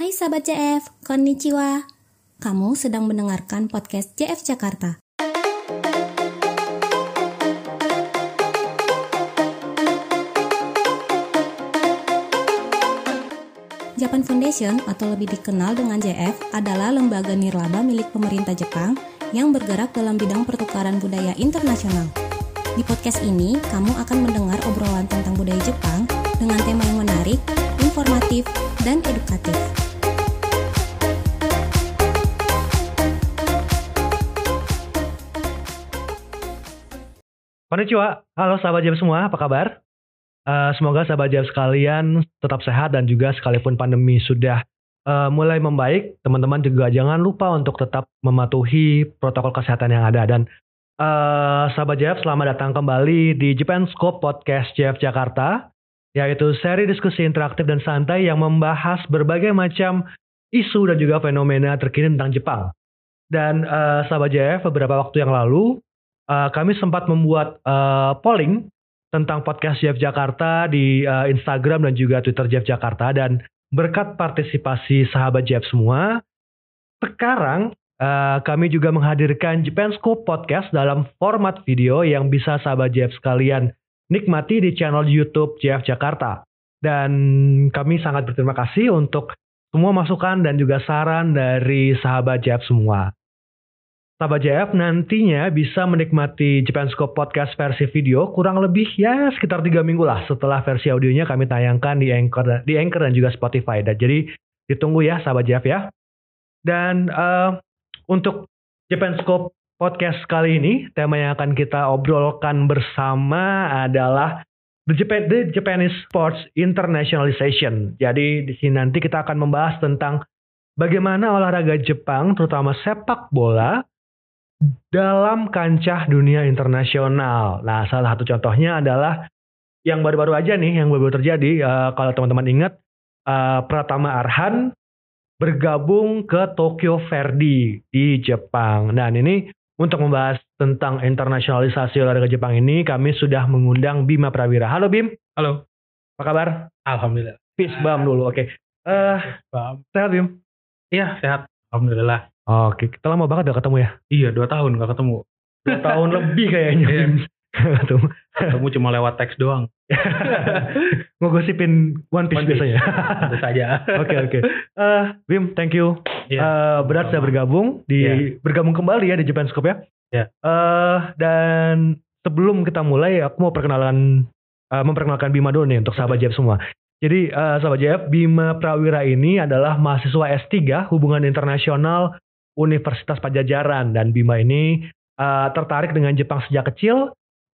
Hai sahabat JF, konnichiwa. Kamu sedang mendengarkan podcast JF Jakarta. Japan Foundation atau lebih dikenal dengan JF adalah lembaga nirlaba milik pemerintah Jepang yang bergerak dalam bidang pertukaran budaya internasional. Di podcast ini, kamu akan mendengar obrolan tentang budaya Jepang dengan tema yang menarik, informatif, dan edukatif. Konnichiwa, halo sahabat jam semua, apa kabar? Uh, semoga sahabat jam sekalian tetap sehat dan juga sekalipun pandemi sudah uh, mulai membaik, teman-teman juga jangan lupa untuk tetap mematuhi protokol kesehatan yang ada. Dan uh, sahabat JF, selamat datang kembali di Japan Scope Podcast JF Jakarta, yaitu seri diskusi interaktif dan santai yang membahas berbagai macam isu dan juga fenomena terkini tentang Jepang. Dan uh, sahabat JF, beberapa waktu yang lalu, uh, kami sempat membuat uh, polling tentang podcast Jeff Jakarta di uh, Instagram dan juga Twitter Jeff Jakarta dan berkat partisipasi sahabat Jeff semua, sekarang uh, kami juga menghadirkan Japan Scoop Podcast dalam format video yang bisa sahabat Jeff sekalian nikmati di channel YouTube Jeff Jakarta. Dan kami sangat berterima kasih untuk semua masukan dan juga saran dari sahabat Jeff semua. Sahabat JF nantinya bisa menikmati Japan Scope Podcast versi video kurang lebih ya sekitar tiga minggu lah setelah versi audionya kami tayangkan di Anchor, di Anchor dan juga Spotify. Dan jadi ditunggu ya sahabat JF ya. Dan uh, untuk Japan Scope Podcast kali ini tema yang akan kita obrolkan bersama adalah The, Japan, The Japanese Sports Internationalization. Jadi di sini nanti kita akan membahas tentang bagaimana olahraga Jepang terutama sepak bola dalam kancah dunia internasional. Nah, salah satu contohnya adalah yang baru-baru aja nih, yang baru-baru terjadi. Uh, kalau teman-teman ingat, uh, Pratama Arhan bergabung ke Tokyo Verdy di Jepang. Nah, ini untuk membahas tentang internasionalisasi olahraga Jepang ini, kami sudah mengundang Bima Prawira. Halo Bim. Halo. Apa kabar? Alhamdulillah. Peace bam dulu. Oke. Okay. Uh, sehat Bim? Iya, sehat. Alhamdulillah. Oke, kita lama banget gak ketemu ya? Iya, dua tahun gak ketemu. Dua tahun lebih kayaknya. Iya. ketemu. ketemu cuma lewat teks doang. Ngegosipin One Piece, One Piece. biasanya. Tentu saja. Oke, oke. Eh, Bim, thank you. Yeah. Iya. Uh, berat saya bergabung di yeah. bergabung kembali ya di Japan Scope ya. Yeah. Uh, dan sebelum kita mulai, aku mau perkenalan uh, memperkenalkan Bima dulu nih untuk sahabat Jeb semua. Jadi uh, sahabat Jeb, Bima Prawira ini adalah mahasiswa S3 Hubungan Internasional Universitas Pajajaran dan Bima ini uh, tertarik dengan Jepang sejak kecil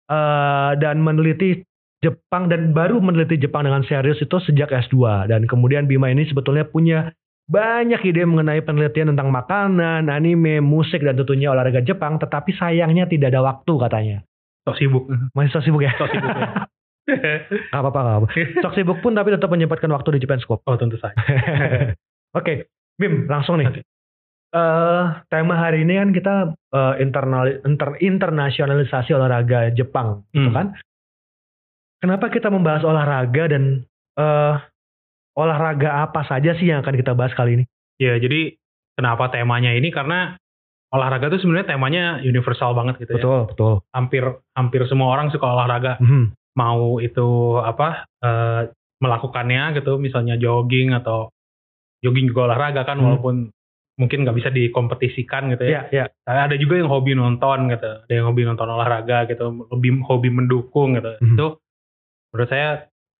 uh, dan meneliti Jepang dan baru meneliti Jepang dengan serius itu sejak S2 dan kemudian Bima ini sebetulnya punya banyak ide mengenai penelitian tentang makanan, anime, musik dan tentunya olahraga Jepang tetapi sayangnya tidak ada waktu katanya. Sok sibuk. Masih sok sibuk ya? Sok sibuk ya. gak apa-apa, gak apa. Sok sibuk pun tapi tetap menyempatkan waktu di Japan Scope. Oh tentu saja. Oke, okay. Bim langsung nih uh, tema hari ini kan kita uh, internal inter, internasionalisasi olahraga Jepang, gitu hmm. gitu kan? Kenapa kita membahas olahraga dan uh, olahraga apa saja sih yang akan kita bahas kali ini? Ya, jadi kenapa temanya ini karena olahraga itu sebenarnya temanya universal banget gitu betul, ya. Betul, betul. Hampir hampir semua orang suka olahraga. Hmm. Mau itu apa uh, melakukannya gitu, misalnya jogging atau jogging juga olahraga kan, hmm. walaupun mungkin nggak bisa dikompetisikan gitu ya. Iya, iya. Ada juga yang hobi nonton gitu, ada yang hobi nonton olahraga gitu, lebih hobi mendukung gitu. Mm-hmm. Itu menurut saya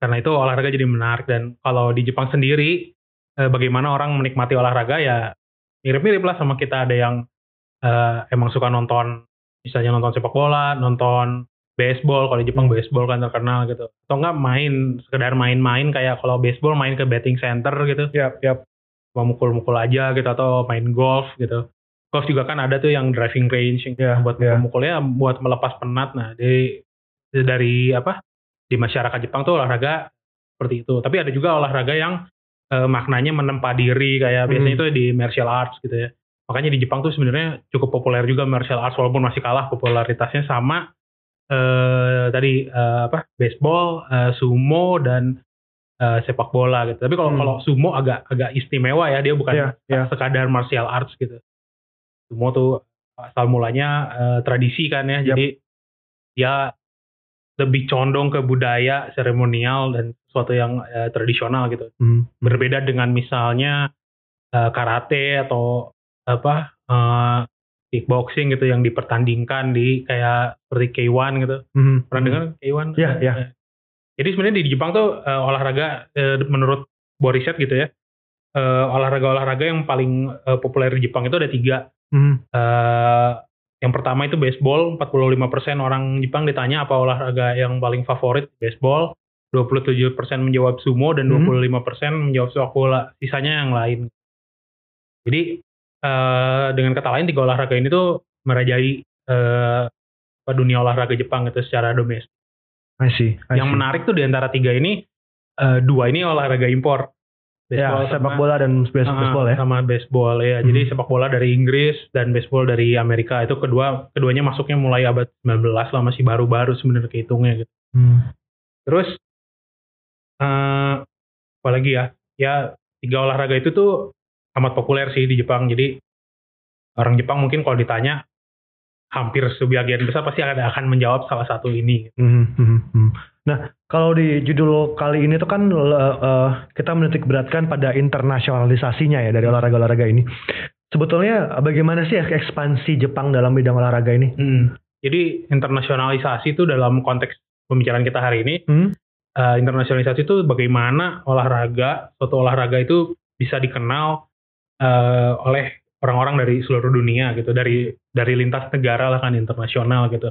karena itu olahraga jadi menarik dan kalau di Jepang sendiri eh, bagaimana orang menikmati olahraga ya mirip-mirip lah sama kita ada yang eh, emang suka nonton misalnya nonton sepak bola, nonton baseball kalau di Jepang hmm. baseball kan terkenal gitu. Atau enggak main sekedar main-main kayak kalau baseball main ke betting center gitu. Yap, yap mau mukul-mukul aja gitu atau main golf gitu. Golf juga kan ada tuh yang driving range yeah, buat yeah. mukulnya buat melepas penat. Nah, di dari apa? Di masyarakat Jepang tuh olahraga seperti itu. Tapi ada juga olahraga yang eh, maknanya menempa diri kayak hmm. biasanya itu di martial arts gitu ya. Makanya di Jepang tuh sebenarnya cukup populer juga martial arts walaupun masih kalah popularitasnya sama eh, tadi eh, apa? baseball, eh, sumo dan uh, sepak bola gitu. Tapi kalau Hmm. kalau sumo agak agak istimewa ya, dia bukan Iya, iya. sekadar martial arts gitu. Sumo tuh asal mulanya uh, tradisi kan ya. Yap. Jadi dia lebih condong ke budaya seremonial dan sesuatu yang uh, tradisional gitu. Hmm. Berbeda dengan misalnya uh, karate atau apa uh, kickboxing gitu yang dipertandingkan di kayak seperti K1 gitu. Hmm. Pernah dengar K1? Iya, iya. Eh, Jadi sebenarnya di Jepang tuh eh, olahraga eh, menurut Borisat gitu ya. eh, olahraga-olahraga yang paling eh, populer di Jepang itu ada tiga. Hmm. Eh, yang pertama itu baseball, 45% orang Jepang ditanya apa olahraga yang paling favorit, baseball. 27% menjawab sumo dan Hmm. 25% menjawab sepak bola. Sisanya yang lain. Jadi eh, dengan kata lain tiga olahraga ini tuh merajai eh, apa, dunia olahraga Jepang itu secara domestik. I see. I Yang see. menarik tuh di antara tiga ini eh, dua ini olahraga impor. Ya, Baseball sepak sama- bola dan base- Ah, baseball ya. Sama baseball ya. Hmm. Jadi sepak bola dari Inggris dan baseball dari Amerika itu kedua keduanya masuknya mulai abad 19 lah masih baru-baru sebenarnya kehitungnya gitu. Hmm. Terus eh apalagi ya? Ya tiga olahraga itu tuh amat populer sih di Jepang. Jadi orang Jepang mungkin kalau ditanya hampir sebagian besar pasti akan akan menjawab salah satu ini. Hmm, hmm, hmm. Nah, kalau di judul kali ini tuh kan eh, kita menitik beratkan pada internasionalisasinya ya dari olahraga-olahraga ini. Sebetulnya bagaimana sih ekspansi Jepang dalam bidang olahraga ini? Hmm. Jadi internasionalisasi itu dalam konteks pembicaraan kita hari ini Hmm? eh, internasionalisasi itu bagaimana olahraga suatu olahraga itu bisa dikenal eh, oleh orang-orang dari seluruh dunia gitu dari dari lintas negara lah kan internasional gitu.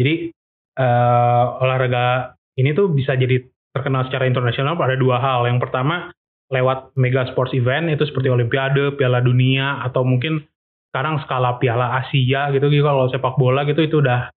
Jadi eh, olahraga ini tuh bisa jadi terkenal secara internasional pada dua hal. Yang pertama lewat mega sports event itu seperti olimpiade piala dunia atau mungkin sekarang skala piala Asia gitu. Gitu kalau sepak bola gitu itu udah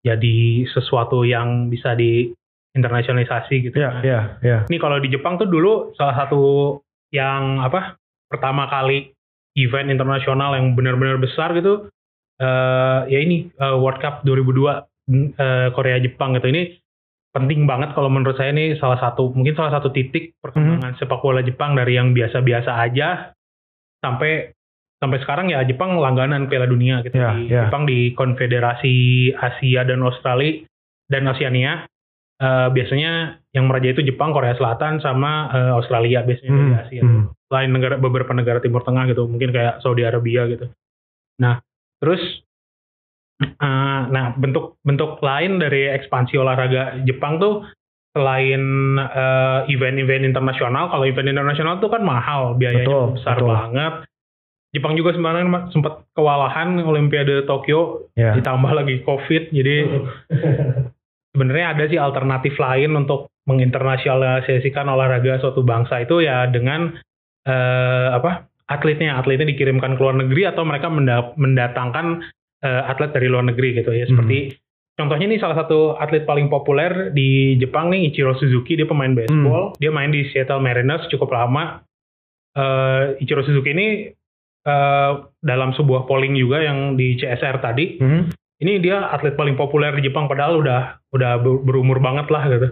jadi sesuatu yang bisa di internasionalisasi gitu Ya, Nah, ya, ya. ini kalau di Jepang tuh dulu salah satu yang apa pertama kali event internasional yang benar-benar besar gitu eh ya ini eh, World Cup 2002 mm, eh, Korea Jepang gitu ini penting banget kalau menurut saya ini salah satu mungkin salah satu titik perkembangan sepak bola Jepang dari yang biasa-biasa aja sampai sampai sekarang ya Jepang langganan Piala Dunia gitu Ya, di ya. Jepang di Konfederasi Asia dan Australia dan Oceania eh, biasanya yang meraja itu Jepang, Korea Selatan sama eh, Australia biasanya dari Hmm, Asia. hmm. Selain negara beberapa negara Timur Tengah gitu, mungkin kayak Saudi Arabia gitu. Nah, terus eh, nah bentuk bentuk lain dari ekspansi olahraga Jepang tuh selain eh, event-event internasional, kalau event internasional tuh kan mahal, biayanya Betul, besar betul. banget. Jepang juga sebenarnya sempat kewalahan Olimpiade Tokyo Ya. ditambah lagi COVID, jadi sebenarnya ada sih alternatif lain untuk menginternasionalisasikan olahraga suatu bangsa itu ya dengan eh, apa atletnya. Atletnya dikirimkan ke luar negeri atau mereka menda- mendatangkan eh, atlet dari luar negeri gitu. Ya seperti contohnya nih salah satu atlet paling populer di Jepang nih Ichiro Suzuki. Dia pemain baseball. Dia main di Seattle Mariners cukup lama. Eh, Ichiro Suzuki ini eh, dalam sebuah polling juga yang di CSR tadi Hmm. ini dia atlet paling populer di Jepang padahal udah udah ber- berumur banget lah gitu.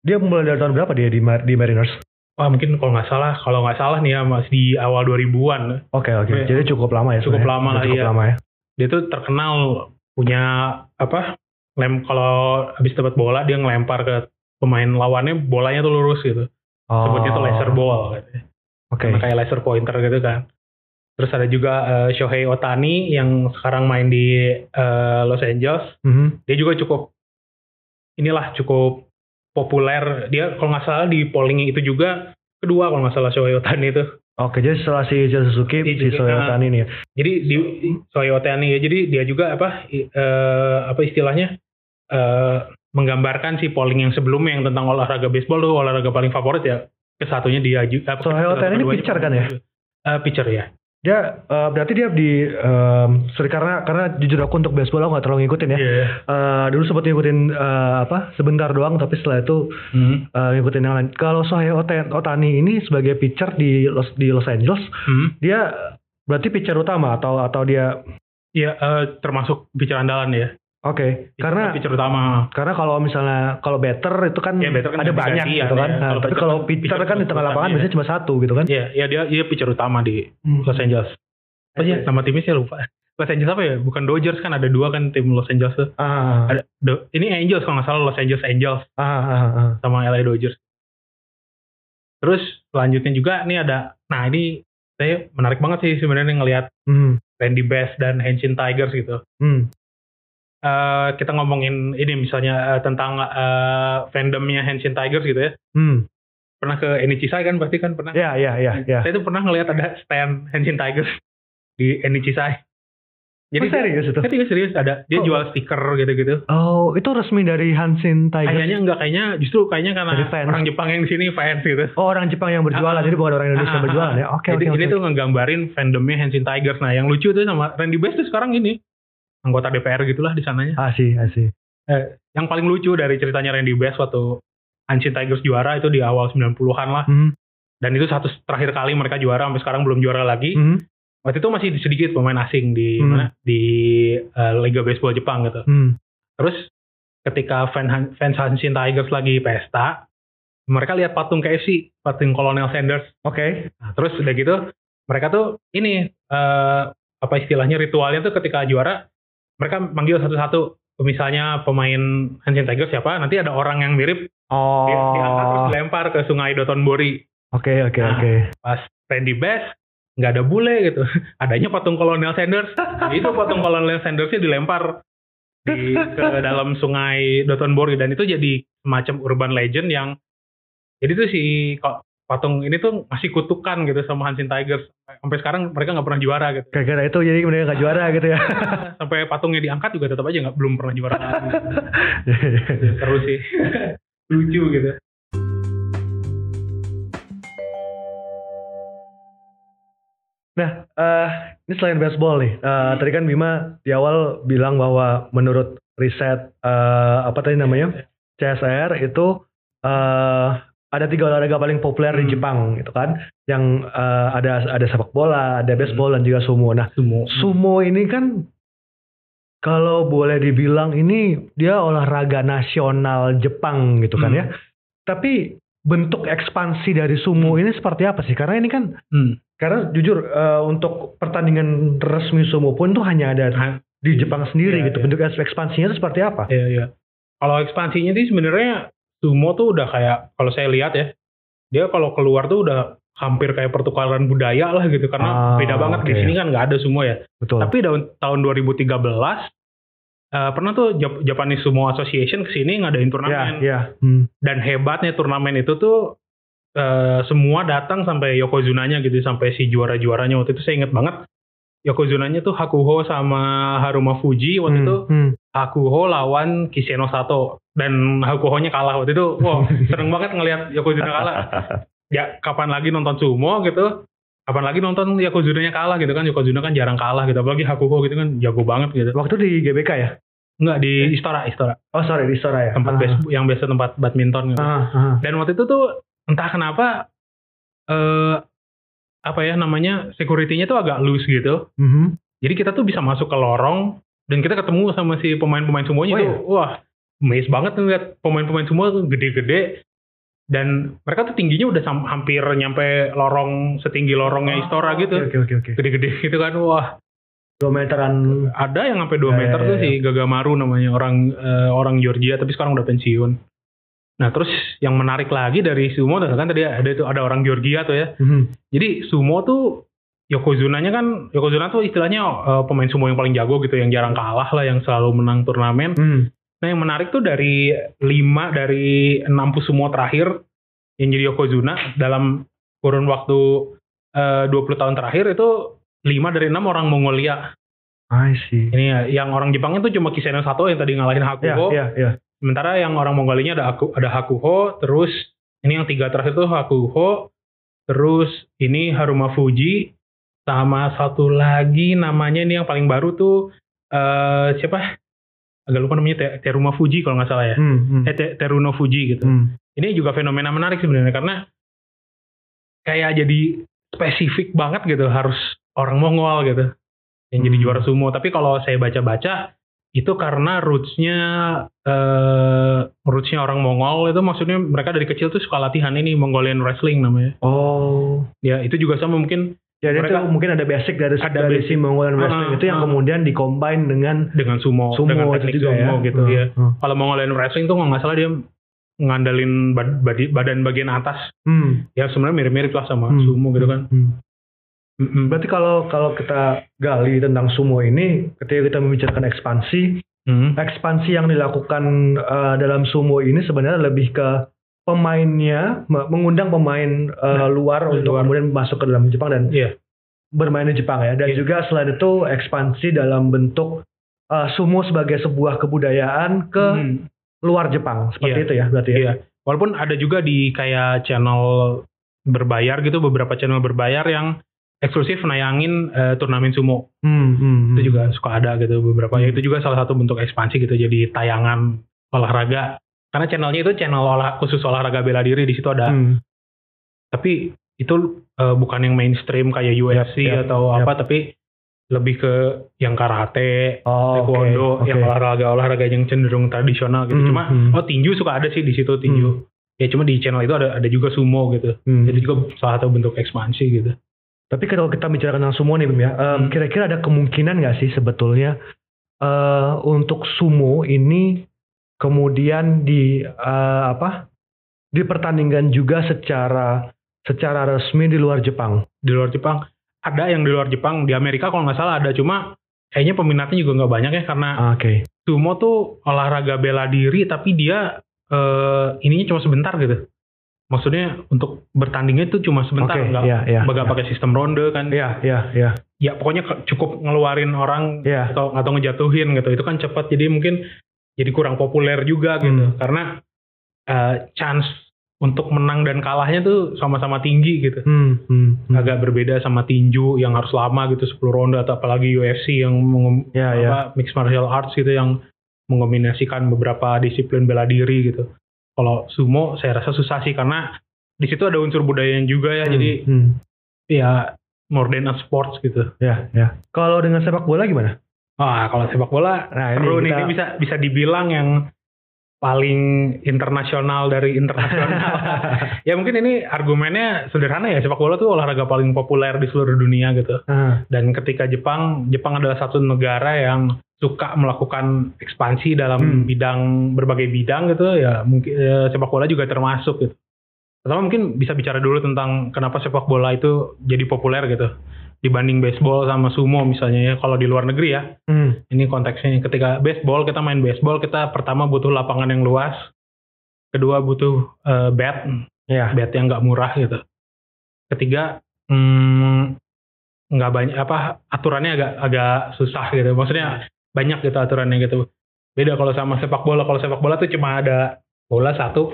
Dia mulai dari tahun berapa dia di, Mar- di Mariners? Wah mungkin kalau nggak salah, kalau nggak salah nih ya masih di awal 2000-an. Oke, oke. Iya. Jadi cukup lama ya. Cukup lama lah, Cukup iya. lama ya. Dia tuh terkenal punya apa? Lem kalau habis dapat bola dia ngelempar ke pemain lawannya bolanya tuh lurus gitu. Oh. Sebutnya tuh laser ball gitu. Oke. Sama kayak laser pointer gitu kan. Terus ada juga eh, Shohei Otani yang sekarang main di eh, Los Angeles. Mhm. dia juga cukup inilah cukup populer dia kalau nggak salah di polling itu juga kedua kalau nggak salah Shohei Otani itu Oke, jadi setelah si Ichiro Suzuki, si. Shohei Ohtani ini ya. jadi di Otani ya jadi dia juga apa eh, apa istilahnya eh, menggambarkan si polling yang sebelumnya yang tentang olahraga baseball tuh olahraga paling favorit ya kesatunya dia juga Shohei Ohtani ini pitcher kan ya? Eh, pitcher ya Dia eh, berarti dia di em, sorry karena karena jujur aku untuk baseball aku nggak terlalu ngikutin ya. Iya. Eh, dulu sempat ngikutin eh, apa sebentar doang tapi setelah itu Hmm. eh, ngikutin yang lain. Kalau Shohei Ota- Otani ini sebagai pitcher di Los di Los Angeles, Hmm. dia berarti pitcher utama atau atau dia Iya, eh, termasuk pitcher andalan ya Oke, karena feature utama. karena kalau misalnya kalau better itu kan, Ya, better kan ada banyak ganti, gitu kan. ya. Nah, Kalau tapi kalau kan feature kan di tengah lapangan utamanya. biasanya cuma satu gitu kan. Iya, iya dia dia feature utama di Los Angeles. Oh iya, nama timnya saya lupa. Los Angeles apa ya? Bukan Dodgers kan ada dua kan tim Los Angeles tuh. Ah, Ada Do- ini Angels kalau nggak salah Los Angeles Angels ah, ah, ah. sama LA Dodgers. Terus selanjutnya juga nih ada, nah ini saya menarik banget sih sebenarnya ngelihat Hmm, Randy Bass dan Hanshin Tigers gitu. hmm, Eh, kita ngomongin ini misalnya eh, tentang eh, fandomnya Hanshin Tigers gitu ya. hmm. Pernah ke Enichishai kan pasti kan pernah. Ya, ya, ya, ya. Saya tuh pernah ngelihat ada stand Hanshin Tigers di Enichishai. Jadi Jadi dia- serius itu. Ketika serius ada dia Oh. jual stiker gitu-gitu. Oh, itu resmi dari Hansin Tigers. Kayaknya enggak kayaknya justru kayaknya karena Dari fans. orang Jepang yang di sini fans gitu. Oh, orang Jepang yang berjualan, Ah, jadi bukan orang Indonesia Ah, yang berjualan ah, ya. Oke, Jadi oke, ini oke. tuh ngegambarin fandomnya Hanshin Tigers. Nah, yang lucu tuh sama Randy Bass tuh sekarang ini anggota DPR gitulah di sananya. Asih, asih. Yang paling lucu dari ceritanya Randy Bass waktu Hanshin Tigers juara itu di awal 90-an lah. Hmm, Dan itu satu terakhir kali mereka juara sampai sekarang belum juara lagi. hmm, Waktu itu masih sedikit pemain asing di Hmm. mana di eh, Liga Baseball Jepang gitu. hmm. Terus ketika fan, fans Hanshin Tigers lagi pesta, mereka lihat patung KFC, patung Colonel Sanders. Oke. Nah, terus udah gitu, mereka tuh ini eh, apa istilahnya ritualnya tuh ketika juara, mereka manggil satu-satu. Misalnya pemain Hanshin Tigers siapa, nanti ada orang yang mirip Oh. dia diangkat terus dilempar ke Sungai Dotonbori. Oke, oke, Nah. oke. Pas Randy Bass nggak ada bule gitu, adanya patung Colonel Sanders. Itu patung Colonel Sandersnya dilempar di ke dalam Sungai Dotonbori dan itu jadi semacam urban legend yang jadi tuh si kok patung ini tuh masih kutukan gitu sama Hanshin Tigers sampai sekarang mereka nggak pernah juara gitu. Gara-gara itu jadi mereka nggak juara gitu ya. sampai patungnya diangkat juga tetap aja nggak belum pernah juara. Seru sih. Lucu gitu. Nah, eh ini selain baseball nih. eh, tadi kan Bima di awal bilang bahwa menurut riset eh, apa tadi namanya? CSR itu eh ada tiga olahraga paling populer di Hmm. Jepang gitu kan. Yang eh, ada ada sepak bola, ada baseball dan juga sumo. Nah, semua sumo ini kan kalau boleh dibilang ini dia olahraga nasional Jepang gitu kan Hmm. ya. Tapi bentuk ekspansi dari sumo ini seperti apa sih? Karena ini kan Hmm. karena jujur eh, untuk pertandingan resmi sumo pun tuh hanya ada Ah, di Jepang sendiri Iya, gitu. iya. Bentuk ekspansinya itu seperti apa? Iya, iya. Kalau ekspansinya sih sebenarnya sumo tuh udah kayak kalau saya lihat ya, dia kalau keluar tuh udah hampir kayak pertukaran budaya lah gitu karena Ah, beda banget di oke. sini kan nggak ada sumo ya. Betul. Tapi tahun tahun 2013 eh, pernah tuh Jap- Japanese Sumo Association ke sini ngadain turnamen ya. Hmm. dan hebatnya turnamen itu tuh eh, semua datang sampai Yokozunanya gitu sampai si juara-juaranya waktu itu saya inget banget Yokozunanya tuh Hakuho sama Haruma Fuji waktu Hmm, itu hmm. Hakuho lawan Kishino Sato dan Hakuho-nya kalah waktu itu. Wow, seneng banget ngelihat Yokozuna kalah. Ya, kapan lagi nonton sumo gitu? Kapan lagi nonton Yokozuna-nya kalah gitu kan? Yokozuna kan jarang kalah gitu. Apalagi Hakuho gitu kan jago banget gitu. Waktu di GBK ya? Enggak di Istora, Istora. Oh sorry di Istora ya. Tempat Ah. base yang biasa tempat badminton gitu. Ah, ah. Dan waktu itu tuh entah kenapa eh apa ya namanya security-nya tuh agak loose gitu. Mhm. Jadi kita tuh bisa masuk ke lorong dan kita ketemu sama si pemain-pemain semuanya Oh, tuh wah amazed banget ngeliat pemain-pemain semua gede-gede dan mereka tuh tingginya udah hampir nyampe lorong setinggi lorongnya Istora gitu. Oke oke oke. Gede-gede gitu kan wah Dua meteran. ada yang sampai 2 Ya, meter ya, tuh ya. si Gagamaru namanya orang eh, orang Georgia tapi sekarang udah pensiun. Nah terus yang menarik lagi dari sumo kan tadi ada itu ada orang Georgia tuh ya. Mhm. Jadi sumo tuh Yokozuna-nya kan Yokozuna tuh istilahnya eh, pemain sumo yang paling jago gitu yang jarang kalah lah yang selalu menang turnamen. Hmm. Nah yang menarik tuh dari 5 dari 6 sumo terakhir yang jadi Yokozuna dalam kurun waktu eh, 20 tahun terakhir itu 5 dari 6 orang Mongolia. I see. Ini ya, yang orang Jepangnya tuh cuma Kiseno Sato yang tadi ngalahin Hakuho. ya ya. Sementara yang orang Mongolinya ada Haku, ada Hakuho, terus ini yang tiga terakhir tuh Hakuho, terus ini Haruma Fuji, sama satu lagi namanya ini yang paling baru tuh eh siapa? Agak lupa namanya Te- Teruma Fuji kalau nggak salah ya. Hmm, hmm. Eh Te- Teruno Fuji gitu. Hmm. Ini juga fenomena menarik sebenarnya karena kayak jadi spesifik banget gitu harus orang Mongol gitu yang jadi Hmm. juara sumo. Tapi kalau saya baca-baca itu karena rootsnya eh rootsnya orang Mongol itu maksudnya mereka dari kecil tuh suka latihan ini Mongolian wrestling namanya. Oh. Ya itu juga sama mungkin Jadi Mereka- itu mungkin ada basic dari Ada dari basic. si Mongolian wrestling Ah, itu yang ah. kemudian dikombine dengan dengan sumo, sumo dengan itu teknik juga sumo ya. gitu Hmm, ya. hmm. Kalau Mongolian wrestling tuh nggak salah dia ngandelin bad- badi- badan bagian atas Hmm. ya sebenarnya mirip-mirip lah sama Hmm. sumo gitu kan. Hmm. Mm-mm. Berarti kalau kalau kita gali tentang sumo ini, ketika kita membicarakan ekspansi, Hmm. ekspansi yang dilakukan eh, dalam sumo ini sebenarnya lebih ke pemainnya me- mengundang pemain Nah, luar dari untuk luar. kemudian masuk ke dalam Jepang dan Iya. bermain di Jepang ya. Dan Iya. juga selain itu ekspansi dalam bentuk eh, sumo sebagai sebuah kebudayaan ke Hmm. luar Jepang seperti Iya. itu ya berarti ya. Iya. Walaupun ada juga di kayak channel berbayar gitu beberapa channel berbayar yang eksklusif nayangin eh, turnamen sumo. Hmm, hmm, Itu hmm. juga suka ada gitu beberapa. Ya itu juga salah satu bentuk ekspansi gitu jadi tayangan olahraga. Karena channelnya itu channel olah khusus olahraga bela diri di situ ada. Hmm. Tapi itu eh, bukan yang mainstream kayak UFC Yap, yap, atau yap. apa tapi lebih ke yang karate, Oh, taekwondo, oke. yang olahraga-olahraga yang cenderung tradisional gitu. Hmm, Cuma hmm. oh tinju suka ada sih di situ tinju. Ya cuma di channel itu ada ada juga sumo gitu. Hmm. Itu juga salah satu bentuk ekspansi gitu. Tapi kalau kita bicara tentang sumo nih Bim ya, Hmm. kira-kira ada kemungkinan nggak sih sebetulnya eh untuk sumo ini kemudian di eh, apa dipertandingkan juga secara secara resmi di luar Jepang? Di luar Jepang ada yang di luar Jepang, di Amerika kalau nggak salah ada cuma kayaknya peminatnya juga nggak banyak ya karena Ah, Oke. sumo tuh olahraga bela diri tapi dia eh ininya cuma sebentar gitu. Maksudnya untuk bertandingnya itu cuma sebentar, Oke, nggak ya, ya. nggak pakai sistem ronde kan. Ya, ya, ya. Ya pokoknya cukup ngeluarin orang Ya. atau atau ngejatuhin gitu. Itu kan cepat jadi mungkin jadi kurang populer juga gitu. Hmm. Karena eh, chance untuk menang dan kalahnya tuh sama-sama tinggi gitu. Hmm, hmm, hmm. Agak berbeda sama tinju yang harus lama gitu 10 ronde atau apalagi UFC yang Ya, ya. apa, mixed martial arts gitu yang mengombinasikan beberapa disiplin bela diri gitu. Kalau sumo saya rasa susah sih karena di situ ada unsur budayanya juga ya. Hmm, Jadi hmm. ya more than a sports gitu. ya, ya. Kalau dengan sepak bola gimana? Wah, kalau sepak bola Nah, seru nih kita- ini bisa bisa dibilang yang paling internasional dari internasional. ya mungkin ini argumennya sederhana ya sepak bola tuh olahraga paling populer di seluruh dunia gitu. Ah, Dan ketika Jepang, Jepang adalah satu negara yang suka melakukan ekspansi dalam Hmm. bidang berbagai bidang gitu ya mungkin ya, sepak bola juga termasuk gitu. Pertama mungkin bisa bicara dulu tentang kenapa sepak bola itu jadi populer gitu dibanding baseball sama sumo misalnya ya kalau di luar negeri ya hmm. ini konteksnya ketika baseball kita main baseball kita pertama butuh lapangan yang luas kedua butuh eh, bat Ya. bat yang nggak murah gitu ketiga hmm, nggak banyak apa aturannya agak agak susah gitu maksudnya banyak gitu aturannya gitu beda kalau sama sepak bola kalau sepak bola tuh cuma ada bola satu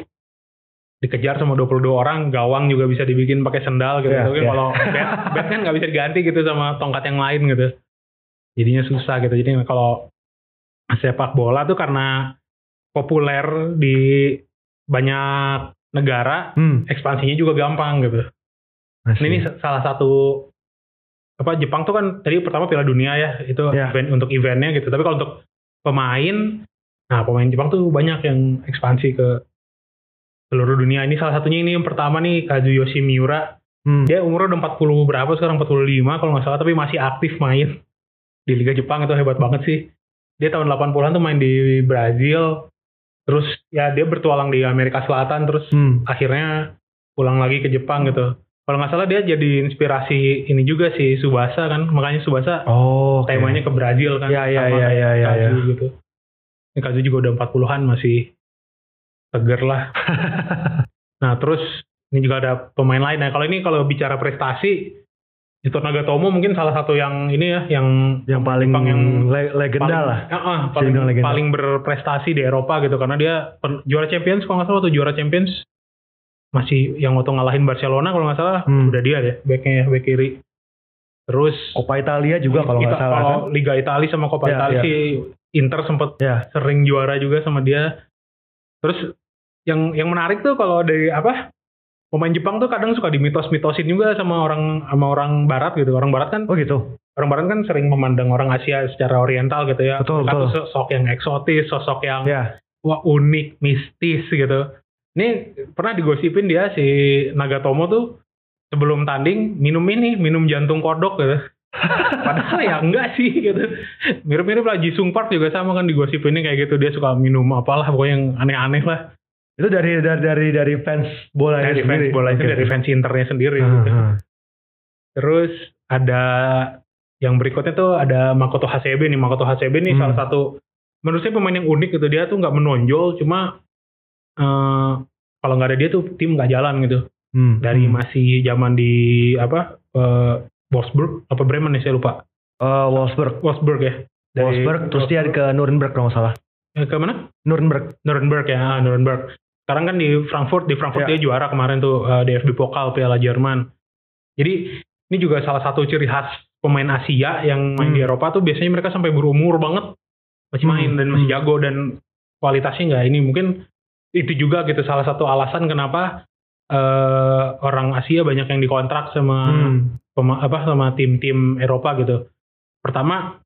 dikejar sama 22 orang gawang juga bisa dibikin pakai sendal gitu Tapi iya. kalau bat, bat kan nggak bisa diganti gitu sama tongkat yang lain gitu jadinya susah gitu jadi kalau sepak bola tuh karena populer di banyak negara Hmm. ekspansinya juga gampang gitu. See. ini sa- salah satu apa Jepang tuh kan tadi pertama Piala Dunia ya itu Ya. event untuk eventnya gitu. Tapi kalau untuk pemain, nah pemain Jepang tuh banyak yang ekspansi ke seluruh dunia. Ini salah satunya ini yang pertama nih Kazuyoshi Miura. Hmm. Dia umurnya udah 40 berapa sekarang 45 kalau nggak salah tapi masih aktif main di Liga Jepang itu hebat banget sih. Dia tahun 80-an tuh main di Brazil. Terus ya dia bertualang di Amerika Selatan terus Hmm. akhirnya pulang lagi ke Jepang gitu. Kalau nggak salah dia jadi inspirasi ini juga sih Subasa kan, makanya Subasa Oh, oke. temanya ke Brazil kan, Ya, ya, sama ya, kayak ya, ya, Kazu gitu. Ini Kazu juga udah 40-an masih seger lah. nah terus ini juga ada pemain lain. Nah kalau ini kalau bicara prestasi, itu Nagatomo mungkin salah satu yang ini ya, yang yang paling Jepang yang le- legenda paling, lah. Ah, ah, paling, legenda. paling berprestasi di Eropa gitu karena dia pen- juara Champions kalau nggak salah waktu juara Champions masih yang waktu ngalahin Barcelona kalau nggak salah Hmm. udah dia deh backnya back kiri terus Coppa Italia juga kalau nggak salah kalau kan. Liga Italia sama Coppa Ya, Italia ya. Inter sempat Ya. sering juara juga sama dia terus yang yang menarik tuh kalau dari apa pemain Jepang tuh kadang suka dimitos-mitosin juga sama orang sama orang Barat gitu orang Barat kan Oh gitu. orang Barat kan sering memandang orang Asia secara oriental gitu ya. Betul, Satu betul. sosok yang eksotis, sosok yang Ya. wah unik, mistis gitu. Ini pernah digosipin dia si Nagatomo tuh sebelum tanding minum ini, minum jantung kodok gitu. Padahal ya enggak sih gitu. Mirip-mirip lah Jisung Park juga sama kan digosipinnya kayak gitu. Dia suka minum apalah pokoknya yang aneh-aneh lah. Itu dari dari dari dari fans bola Dari fans bola itu dari fans internya sendiri. Ah, gitu. ah. Terus ada yang berikutnya tuh ada Makoto Hasebe nih. Makoto Hasebe nih Hmm. salah satu menurut saya pemain yang unik gitu. Dia tuh nggak menonjol, cuma eh, kalau nggak ada dia tuh tim nggak jalan gitu. Hmm, Dari hmm. masih zaman di apa eh, Wolfsburg apa Bremen nih saya lupa. Eh, Wolfsburg. Wolfsburg ya. Dari Wolfsburg terus dia ke Nuremberg kalau nggak salah. Eh, ke mana? Nuremberg. Nuremberg ya, ah, Nuremberg. Sekarang kan di Frankfurt, di Frankfurt Ya. dia juara kemarin tuh eh, DFB Pokal Piala Jerman. Jadi ini juga salah satu ciri khas pemain Asia yang main Hmm. di Eropa tuh biasanya mereka sampai berumur banget masih Hmm, main dan masih hmm. jago dan kualitasnya nggak ini mungkin itu juga gitu salah satu alasan kenapa eh, orang Asia banyak yang dikontrak sama Hmm. pema- apa sama tim-tim Eropa gitu. Pertama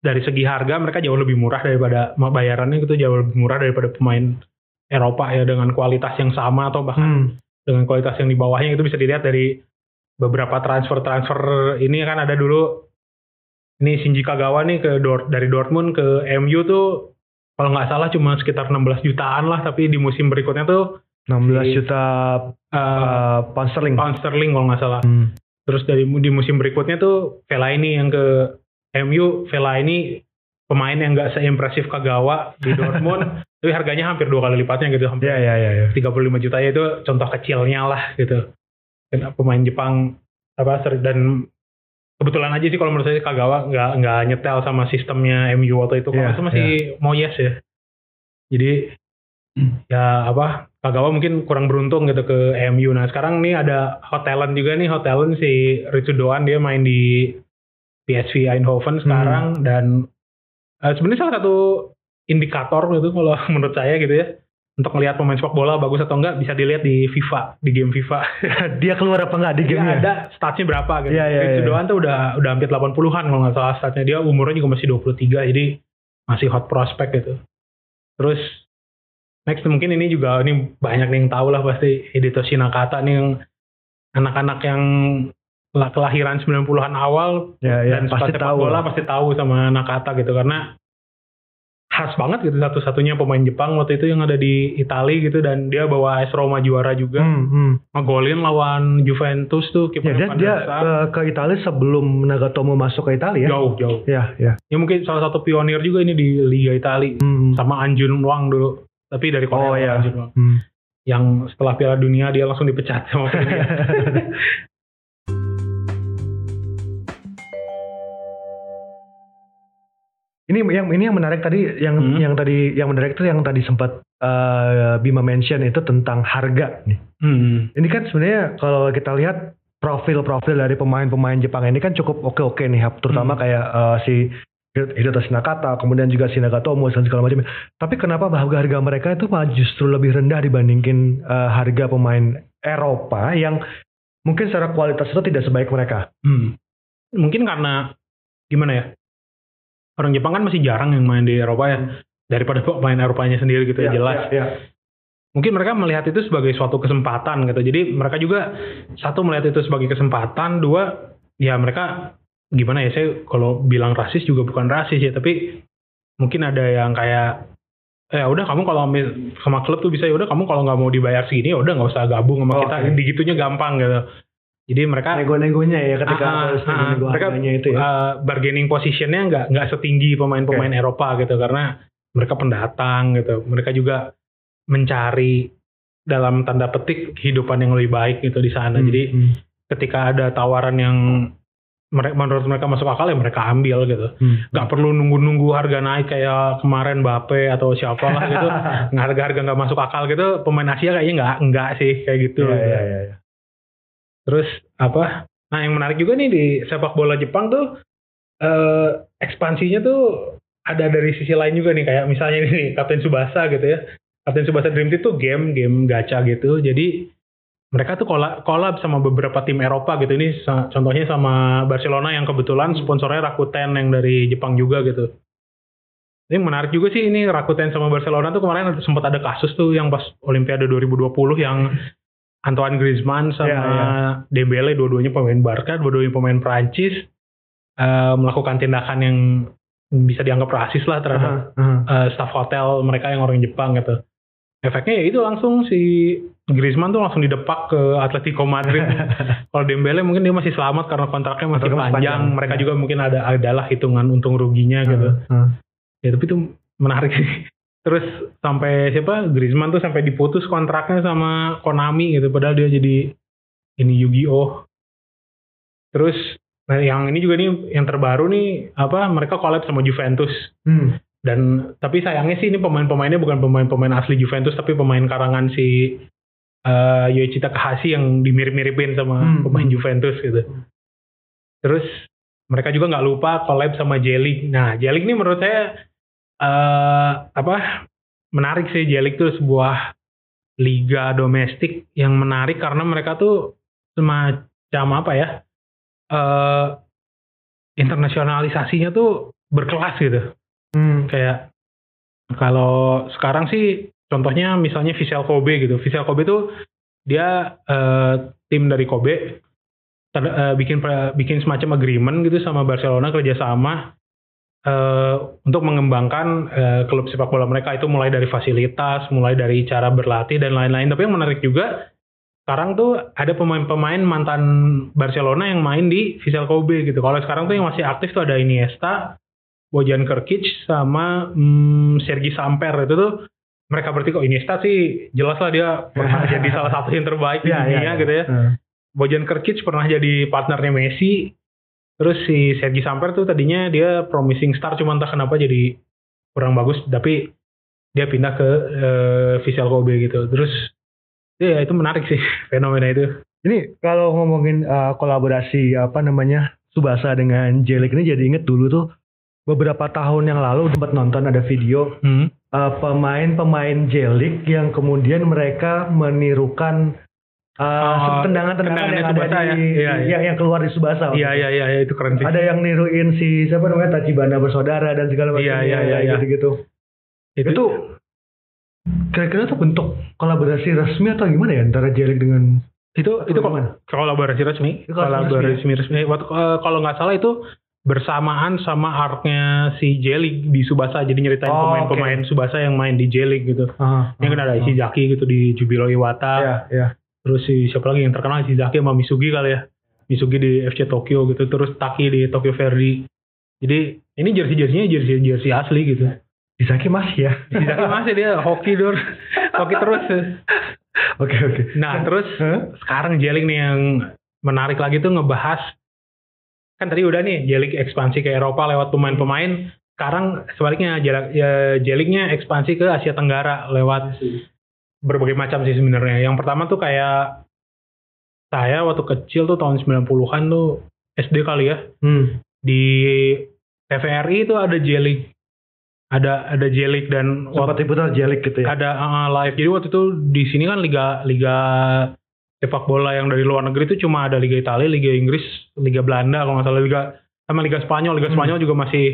dari segi harga mereka jauh lebih murah daripada bayarannya gitu jauh lebih murah daripada pemain Eropa ya dengan kualitas yang sama atau bahkan Hmm. dengan kualitas yang di bawahnya itu bisa dilihat dari beberapa transfer-transfer ini kan ada dulu ini Shinji Kagawa nih ke Dort dari Dortmund ke MU tuh kalau nggak salah cuma sekitar 16 jutaan lah tapi di musim berikutnya tuh 16 Si- juta eh, eh, pound sterling. pound sterling kalau nggak salah. Hmm. Terus dari di musim berikutnya tuh Vela ini yang ke MU, Vela ini pemain yang nggak seimpresif Kagawa di Dortmund, tapi harganya hampir dua kali lipatnya gitu, hampir Ya ya ya ya. 35 juta ya itu contoh kecilnya lah gitu. Dan pemain Jepang apa dan kebetulan aja sih kalau menurut saya Kagawa nggak nggak nyetel sama sistemnya MU waktu itu. Kalau Iya, itu masih Moyes ya. Jadi ya apa Kagawa mungkin kurang beruntung gitu ke MU. Nah sekarang nih ada Hot Talent juga nih Hot Talent si Ritsu Doan dia main di PSV Eindhoven sekarang dan eh, sebenarnya salah satu indikator gitu kalau menurut saya gitu ya untuk melihat pemain sepak bola bagus atau enggak bisa dilihat di FIFA di game FIFA. Dia keluar apa nggak di dia gamenya? ada statsnya berapa gitu. Iya, Ritsu iya. Doan tuh udah udah hampir 80-an kalau nggak salah statsnya. Dia umurnya juga masih 23 jadi masih hot prospect gitu. Terus next mungkin ini juga ini banyak nih yang tahu lah pasti Hidetoshi Nakata nih yang anak-anak yang kelahiran 90-an awal Ya ya dan pasti tahu. bola lah. pasti tahu sama Nakata gitu karena khas banget gitu satu-satunya pemain Jepang waktu itu yang ada di Italia gitu dan dia bawa AS Roma juara juga Hmm, hmm. ngegolin lawan Juventus tuh Ya, dia, dia Sar. eh, ke Italia sebelum Nagatomo masuk ke Italia. jauh jauh Ya ya. ya mungkin salah satu pionir juga ini di Liga Italia Hmm. sama Anjun Wang dulu tapi dari Korea Oh. Anjun Wang Hmm. yang setelah Piala Dunia dia langsung dipecat sama Ini yang ini yang menarik tadi yang Hmm. yang tadi yang menarik itu yang tadi sempat eh, Bima mention itu tentang harga nih. hmm. Ini kan sebenarnya kalau kita lihat profil-profil dari pemain-pemain Jepang ini kan cukup oke-oke nih, terutama Hmm. kayak eh, si Hirotoshi Nakata, kemudian juga si Nagatomo dan segala macam. Tapi kenapa harga-harga mereka itu malah justru lebih rendah dibandingin eh, harga pemain Eropa yang mungkin secara kualitas itu tidak sebaik mereka? Hmm. Mungkin karena gimana ya? Orang Jepang kan masih jarang yang main di Eropa ya. Daripada pemain Eropanya sendiri gitu ya, jelas. Ya, ya. Mungkin mereka melihat itu sebagai suatu kesempatan gitu. Jadi mereka juga satu melihat itu sebagai kesempatan, dua ya mereka gimana ya? Saya kalau bilang rasis juga bukan rasis ya, tapi mungkin ada yang kayak eh udah kamu kalau sama klub tuh bisa ya udah kamu kalau nggak mau dibayar segini ya udah nggak usah gabung sama Oh, kita. oke. Digitunya gampang gitu. Jadi mereka Nego-negonya ya ketika harus ah, nego mereka, itu ya. uh, bargaining positionnya nggak nggak setinggi pemain-pemain Eropa gitu karena mereka pendatang gitu. Mereka juga mencari dalam tanda petik kehidupan yang lebih baik gitu di sana. Hmm, jadi hmm, ketika ada tawaran yang mereka menurut mereka masuk akal ya mereka ambil gitu. Hmm. nggak perlu nunggu-nunggu harga naik kayak kemarin Bape atau siapa lah gitu harga-harga nggak masuk akal gitu pemain Asia kayaknya nggak nggak sih kayak gitu. Iya, iya, iya, iya. Terus apa? Nah yang menarik juga nih di sepak bola Jepang tuh eh, ekspansinya tuh ada dari sisi lain juga nih kayak misalnya ini Kapten Subasa gitu ya. Kapten Subasa Dream Team tuh game game gacha gitu. Jadi mereka tuh collab, collab sama beberapa tim Eropa gitu. Ini contohnya sama Barcelona yang kebetulan sponsornya Rakuten yang dari Jepang juga gitu. Ini menarik juga sih ini Rakuten sama Barcelona tuh kemarin sempat ada kasus tuh yang pas Olimpiade 2020 yang Antoine Griezmann sama yeah, yeah. Dembele dua-duanya pemain Barca, dua-duanya pemain Prancis uh, melakukan tindakan yang bisa dianggap rasis lah terhadap uh -huh. uh, staff hotel mereka yang orang Jepang gitu. Efeknya ya itu langsung si Griezmann tuh langsung didepak ke Atletico Madrid. Kalau Dembele mungkin dia masih selamat karena kontraknya masih panjang. panjang. Mereka ya. juga mungkin ada adalah hitungan untung ruginya gitu. Uh, uh. Ya tapi itu menarik sih. Terus sampai siapa Griezmann tuh sampai diputus kontraknya sama Konami gitu padahal dia jadi ini Yu-Gi-Oh. Terus nah yang ini juga nih yang terbaru nih apa mereka collab sama Juventus. Hmm. Dan tapi sayangnya sih ini pemain-pemainnya bukan pemain-pemain asli Juventus tapi pemain karangan si uh, Yoichi Takahashi yang dimirip-miripin sama hmm. pemain Juventus gitu. Terus mereka juga nggak lupa collab sama Jelik. Nah, Jelik ini menurut saya uh, apa menarik sih Jelik tuh sebuah liga domestik yang menarik karena mereka tuh semacam apa ya? Uh, internasionalisasinya tuh berkelas gitu. Hmm. Kayak kalau sekarang sih contohnya misalnya Visual Kobe gitu. Visual Kobe itu dia uh, tim dari Kobe ter, uh, bikin bikin semacam agreement gitu sama Barcelona kerjasama uh, untuk mengembangkan uh, klub sepak bola mereka itu mulai dari fasilitas, mulai dari cara berlatih dan lain-lain. Tapi yang menarik juga sekarang tuh ada pemain-pemain mantan Barcelona yang main di Visual Kobe gitu. Kalau sekarang tuh yang masih aktif tuh ada Iniesta, Bojan Krkic sama hmm, Sergi Samper itu tuh mereka berarti kok Iniesta sih jelas lah dia pernah jadi salah satu yang terbaik di yeah, dunia yeah, gitu ya. Uh. Bojan Krkic pernah jadi partnernya Messi. Terus si Sergi Samper tuh tadinya dia promising star cuma entah kenapa jadi kurang bagus tapi dia pindah ke uh, Visual Kobe gitu. Terus ya itu menarik sih fenomena itu. Ini kalau ngomongin uh, kolaborasi apa namanya Subasa dengan Jelik ini jadi inget dulu tuh beberapa tahun yang lalu sempat nonton ada video hmm. uh, pemain-pemain jelik yang kemudian mereka menirukan uh, oh, tendangan-tendangan yang ada di ya? Iya, iya. yang keluar di Subasa. Iya iya iya itu keren sih. Ada yang niruin si siapa namanya Tachibana bersaudara dan segala macam iya, iya, iya, iya. gitu-gitu. Itu, itu kira-kira itu bentuk kolaborasi resmi atau gimana ya antara Jelik dengan itu itu gimana? kolaborasi resmi kolaborasi resmi, resmi. Waktu, uh, kalau nggak salah itu bersamaan sama arc-nya si Jelik di Subasa jadi nyeritain oh, pemain-pemain okay. Subasa yang main di Jelik gitu. Uh, yang kan ada uh, Ishizaki gitu di Jubilo Iwata. Yeah, yeah. Terus si siapa lagi yang terkenal Ishizaki sama Misugi kali ya. Misugi di FC Tokyo gitu, terus Taki di Tokyo Verdy. Jadi ini jersey-jerseynya jersey-jersey asli gitu. Ishizaki masih ya. Ishizaki masih dia hoki dur. hoki terus. Oke okay, oke. Okay. Nah, terus huh? sekarang Jelik nih yang menarik lagi tuh ngebahas kan tadi udah nih Jelik ekspansi ke Eropa lewat pemain-pemain sekarang sebaliknya ya, Jeliknya ekspansi ke Asia Tenggara lewat berbagai macam sih sebenarnya yang pertama tuh kayak saya waktu kecil tuh tahun 90-an tuh SD kali ya hmm. di TVRI itu ada Jelik ada ada Jelik dan sempat diputar Jelik gitu ya ada uh, live jadi waktu itu di sini kan liga liga sepak bola yang dari luar negeri itu cuma ada Liga Italia, Liga Inggris, Liga Belanda kalau nggak salah Liga sama Liga Spanyol. Liga hmm. Spanyol juga masih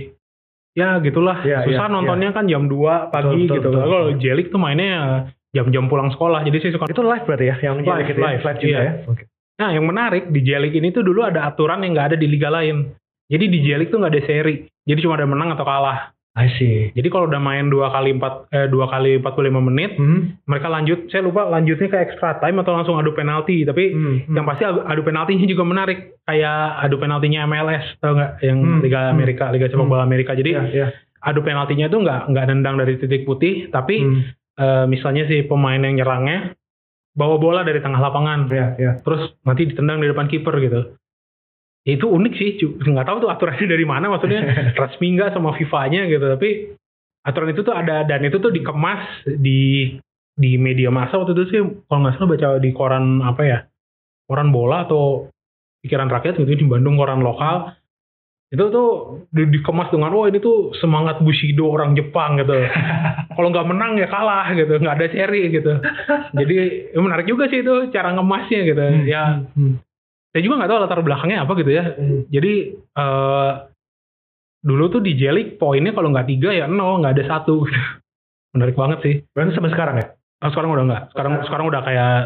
ya gitulah ya, susah ya, nontonnya ya. kan jam 2 pagi betul, gitu. Betul, Kalau Jelik tuh mainnya jam-jam pulang sekolah. Jadi sih suka itu live berarti ya yang live, gitu live, live juga iya. ya. Okay. Nah, yang menarik di Jelik ini tuh dulu ada aturan yang nggak ada di liga lain. Jadi di Jelik tuh nggak ada seri. Jadi cuma ada menang atau kalah. I see. Jadi kalau udah main dua kali empat eh, dua kali empat puluh lima menit, hmm. mereka lanjut. Saya lupa lanjutnya ke extra time atau langsung adu penalti. Tapi hmm. yang pasti adu, adu penaltinya juga menarik. Kayak adu penaltinya MLS, tau nggak? Yang hmm. Liga hmm. Amerika, Liga sepak bola hmm. Amerika. Jadi yeah, yeah. adu penaltinya itu nggak nggak nendang dari titik putih, tapi hmm. Uh, misalnya si pemain yang nyerangnya bawa bola dari tengah lapangan, yeah, yeah. terus nanti ditendang di depan kiper gitu. Itu unik sih nggak tahu tuh aturannya dari mana maksudnya resmi nggak sama FIFA-nya gitu tapi aturan itu tuh ada dan itu tuh dikemas di di media massa waktu itu sih kalau nggak salah baca di koran apa ya koran bola atau pikiran rakyat gitu di Bandung koran lokal itu tuh di- dikemas dengan wah ini tuh semangat bushido orang Jepang gitu. Kalau nggak menang ya kalah gitu. Nggak ada seri gitu. Jadi ya menarik juga sih itu cara ngemasnya gitu. Ya Hmm. saya juga nggak tahu latar belakangnya apa gitu ya. Jadi eh dulu tuh di Jelik poinnya kalau nggak tiga ya nol nggak ada satu menarik banget sih. Berarti sampai sekarang ya? Oh, sekarang udah nggak. Sekarang. sekarang udah kayak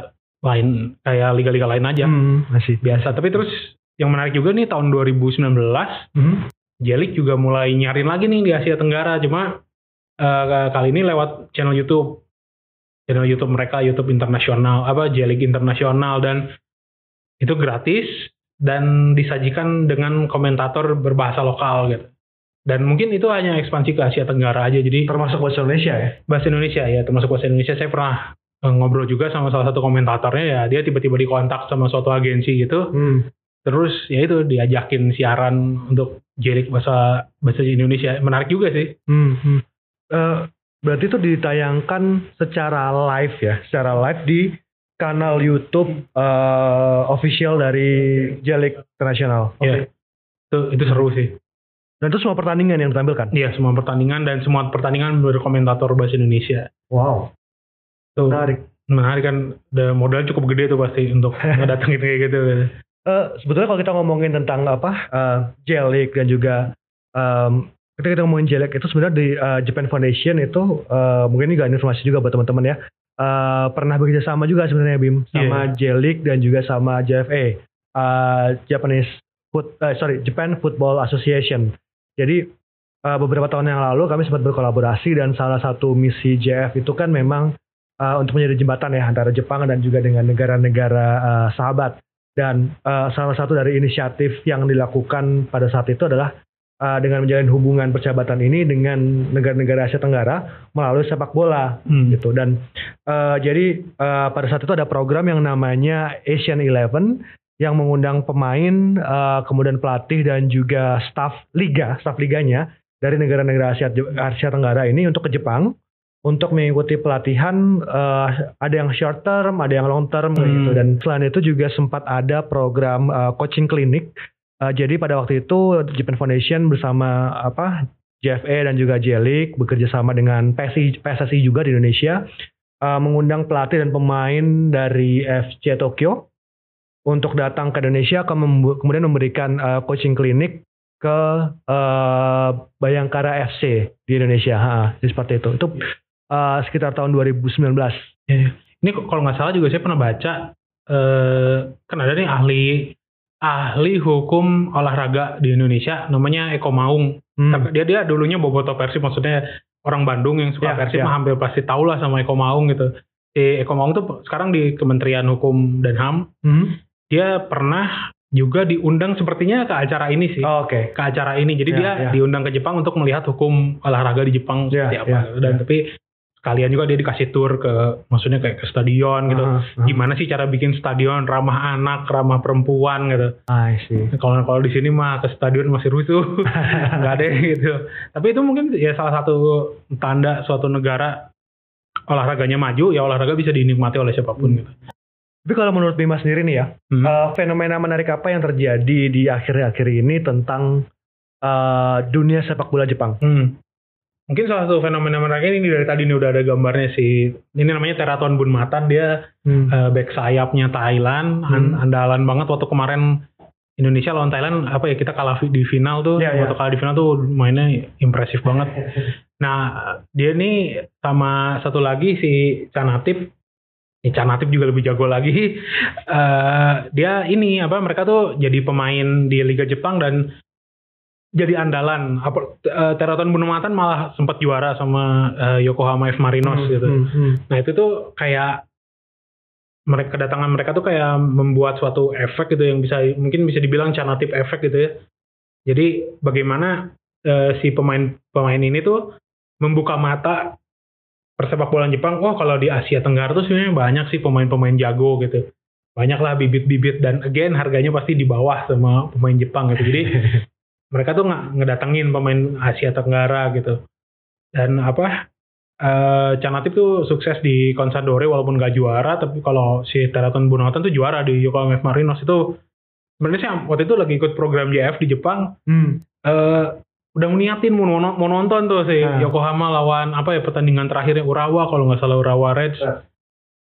lain kayak liga-liga lain aja. Hmm, masih. biasa. Tapi terus yang menarik juga nih tahun 2019 Hmm. Jelik juga mulai nyarin lagi nih di Asia Tenggara cuma eh, kali ini lewat channel YouTube channel YouTube mereka YouTube internasional apa Jelik internasional dan itu gratis dan disajikan dengan komentator berbahasa lokal gitu dan mungkin itu hanya ekspansi ke Asia Tenggara aja jadi Termasuk bahasa Indonesia ya? bahasa Indonesia ya termasuk bahasa Indonesia saya pernah eh, ngobrol juga sama salah satu komentatornya ya dia tiba-tiba dikontak sama suatu agensi gitu Hmm. Terus ya itu diajakin siaran untuk jelik bahasa bahasa Indonesia menarik juga sih Hmm, hmm. Eh, berarti itu ditayangkan secara live ya, secara live di kanal YouTube eh, official dari Jelik Internasional. Oke. Iya. itu itu seru sih Dan itu semua pertandingan yang ditampilkan. iya semua pertandingan dan semua pertandingan berkomentator bahasa Indonesia Wow, tuh menarik. menarik kan modal cukup gede tuh pasti untuk ngedatengin kayak gitu Eh, sebetulnya kalau kita ngomongin tentang apa eh, Jelik dan juga em, ketika kita ngomongin Jelik itu sebenarnya di eh, Japan Foundation itu eh, mungkin ini juga informasi juga buat teman-teman ya eh, pernah bekerja sama juga sebenarnya Bim. Sama Jelik dan juga sama JFA eh, Japanese Foot eh, sorry Japan Football Association. Jadi eh, beberapa tahun yang lalu kami sempat berkolaborasi dan salah satu misi JF itu kan memang eh, untuk menjadi jembatan ya antara Jepang dan juga dengan negara-negara eh, sahabat dan eh, salah satu dari inisiatif yang dilakukan pada saat itu adalah eh, dengan menjalin hubungan persahabatan ini dengan negara-negara Asia Tenggara melalui sepak bola Hmm. gitu dan eh, jadi eh, pada saat itu ada program yang namanya Asian Eleven yang mengundang pemain eh, kemudian pelatih dan juga staf liga staf liganya dari negara-negara Asia Asia Tenggara ini untuk ke Jepang untuk mengikuti pelatihan eh, ada yang short term, ada yang long term kayak Hmm. gitu dan selain itu juga sempat ada program eh, coaching klinik. Eh, jadi pada waktu itu Japan Foundation bersama apa JFA dan juga Jelik bekerja sama dengan PSI, PSSI juga di Indonesia eh, mengundang pelatih dan pemain dari FC Tokyo untuk datang ke Indonesia ke kemudian memberikan eh, coaching klinik ke eh, Bayangkara FC di Indonesia. Ha, jadi seperti itu. Itu eh, sekitar tahun 2019. Ini kok- kalau nggak salah juga saya pernah baca eh kan ada nih ahli ahli hukum olahraga di Indonesia namanya Eko Maung. Hmm. Tapi dia dia dulunya boboto Persib maksudnya orang Bandung yang suka Ya, Persib ya. mah hampir pasti tahu lah sama Eko Maung gitu. Si Eko Maung tuh sekarang di Kementerian Hukum dan HAM. Hmm. Dia pernah juga diundang sepertinya ke acara ini sih. Oh, Oke. Ke acara ini. Jadi Ya, dia ya. diundang ke Jepang untuk melihat hukum olahraga di Jepang Ya, seperti apa. ya. Dan ya. tapi sekalian juga dia dikasih tour ke maksudnya kayak ke stadion gitu. Aha, aha. Gimana sih cara bikin stadion ramah anak, ramah perempuan gitu. I see. Kalau kalau di sini mah ke stadion masih rusuh, nggak ada gitu. Tapi itu mungkin ya salah satu tanda suatu negara olahraganya maju, ya olahraga bisa dinikmati oleh siapa pun gitu. Tapi kalau menurut Bima sendiri nih ya, Hmm. eh, fenomena menarik apa yang terjadi di akhir-akhir ini tentang eh, dunia sepak bola Jepang? Hmm. Mungkin salah satu fenomena menarik ini dari tadi ini udah ada gambarnya sih. Ini namanya Teraton Bunmatan, dia eh, back sayapnya Thailand, an- Hmm. andalan banget waktu kemarin Indonesia lawan Thailand apa ya kita kalah di final tuh, Ya, ya. waktu kalah di final tuh mainnya impresif banget. Nah, dia nih sama satu lagi si Canatip, ya Canatip juga lebih jago lagi. Eh, dia ini apa mereka tuh jadi pemain di Liga Jepang dan jadi andalan. Apa eh, Teraton Bunmatan malah sempat juara sama eh, Yokohama F Marinos Hmm, gitu. hmm, hmm. Nah itu tuh kayak mereka kedatangan mereka tuh kayak membuat suatu efek gitu yang bisa mungkin bisa dibilang canatip efek gitu ya. Jadi bagaimana eh, si pemain pemain ini tuh membuka mata persepak bola Jepang. Oh kalau di Asia Tenggara tuh sebenarnya banyak sih pemain-pemain jago gitu. Banyak lah bibit-bibit dan again harganya pasti di bawah sama pemain Jepang gitu. Jadi mereka tuh nggak ngedatengin pemain Asia Tenggara gitu. Dan apa eh Canatip tuh sukses di Consadole walaupun gak juara, tapi kalau si Teraton Bunawatan tuh juara di Yokohama F Marinos itu sebenarnya sih waktu itu lagi ikut program JF di Jepang. Hmm. uh, udah niatin mau, mau nonton tuh si Nah. Yokohama lawan apa ya pertandingan terakhirnya Urawa kalau nggak salah Urawa Reds. Nah.